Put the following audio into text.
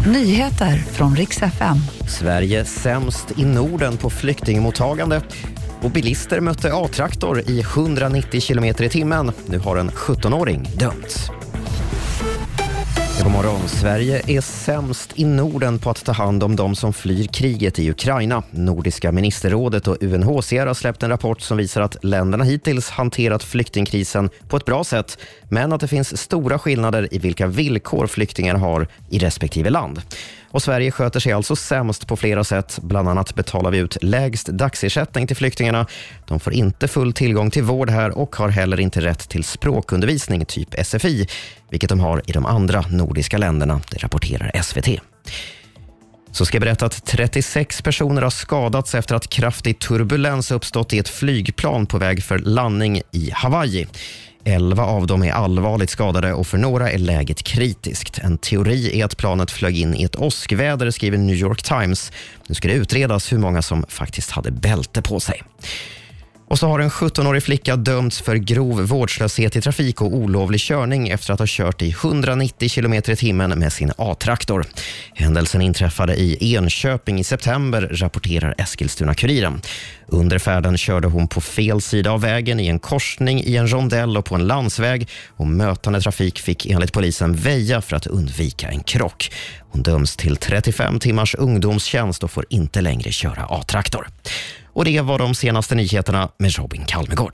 Nyheter från riks FM. Sverige sämst i Norden på flyktingmottagande. Och bilister mötte A-traktor i 190 km i timmen. Nu har en 17-åring dömts. God morgon. Sverige är sämst i Norden på att ta hand om de som flyr kriget i Ukraina. Nordiska ministerrådet och UNHCR har släppt en rapport som visar att länderna hittills hanterat flyktingkrisen på ett bra sätt, men att det finns stora skillnader i vilka villkor flyktingar har i respektive land. Och Sverige sköter sig alltså sämst på flera sätt. Bland annat betalar vi ut lägst dagsersättning till flyktingarna. De får inte full tillgång till vård här och har heller inte rätt till språkundervisning, typ SFI, vilket de har i de andra nordiska länderna, det rapporterar SVT. Så ska jag berätta att 36 personer har skadats efter att kraftig turbulens uppstått i ett flygplan på väg för landning i Hawaii. Elva av dem är allvarligt skadade och för några är läget kritiskt. En teori är att planet flög in i ett åskväder, skriver New York Times. Nu ska det utredas hur många som faktiskt hade bälte på sig. Och så har en 17-årig flicka dömts för grov vårdslöshet i trafik och olovlig körning efter att ha kört i 190 km i timmen med sin A-traktor. Händelsen inträffade i Enköping i september, rapporterar Eskilstuna-Kuriren. Under färden körde hon på fel sida av vägen i en korsning i en rondell och på en landsväg och mötande trafik fick enligt polisen väja för att undvika en krock. Hon döms till 35 timmars ungdomstjänst och får inte längre köra A-traktor. Och det var de senaste nyheterna med Robin Kalmegård.